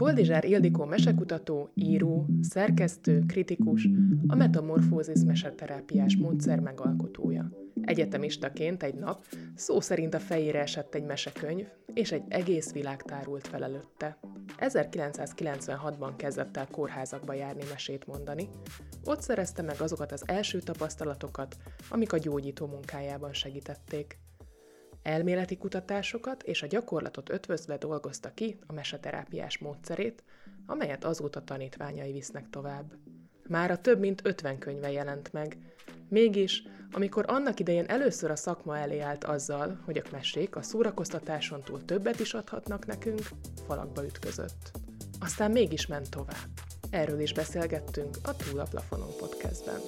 Boldizsár Ildikó mesekutató, író, szerkesztő, kritikus, a metamorfózis meseterápiás módszer megalkotója. Egyetemistaként egy nap szó szerint a fejére esett egy mesekönyv, és egy egész világ tárult fel előtte. 1996-ban kezdett el kórházakba járni mesét mondani. Ott szerezte meg azokat az első tapasztalatokat, amik a gyógyító munkájában segítették. Elméleti kutatásokat és a gyakorlatot ötvözve dolgozta ki a meseterápiás módszerét, amelyet azóta tanítványai visznek tovább. Már a több mint 50 könyve jelent meg. Mégis, amikor annak idején először a szakma elé állt azzal, hogy a mesék a szórakoztatáson túl többet is adhatnak nekünk, falakba ütközött. Aztán mégis ment tovább. Erről is beszélgettünk a Túl a Plafonon podcastben.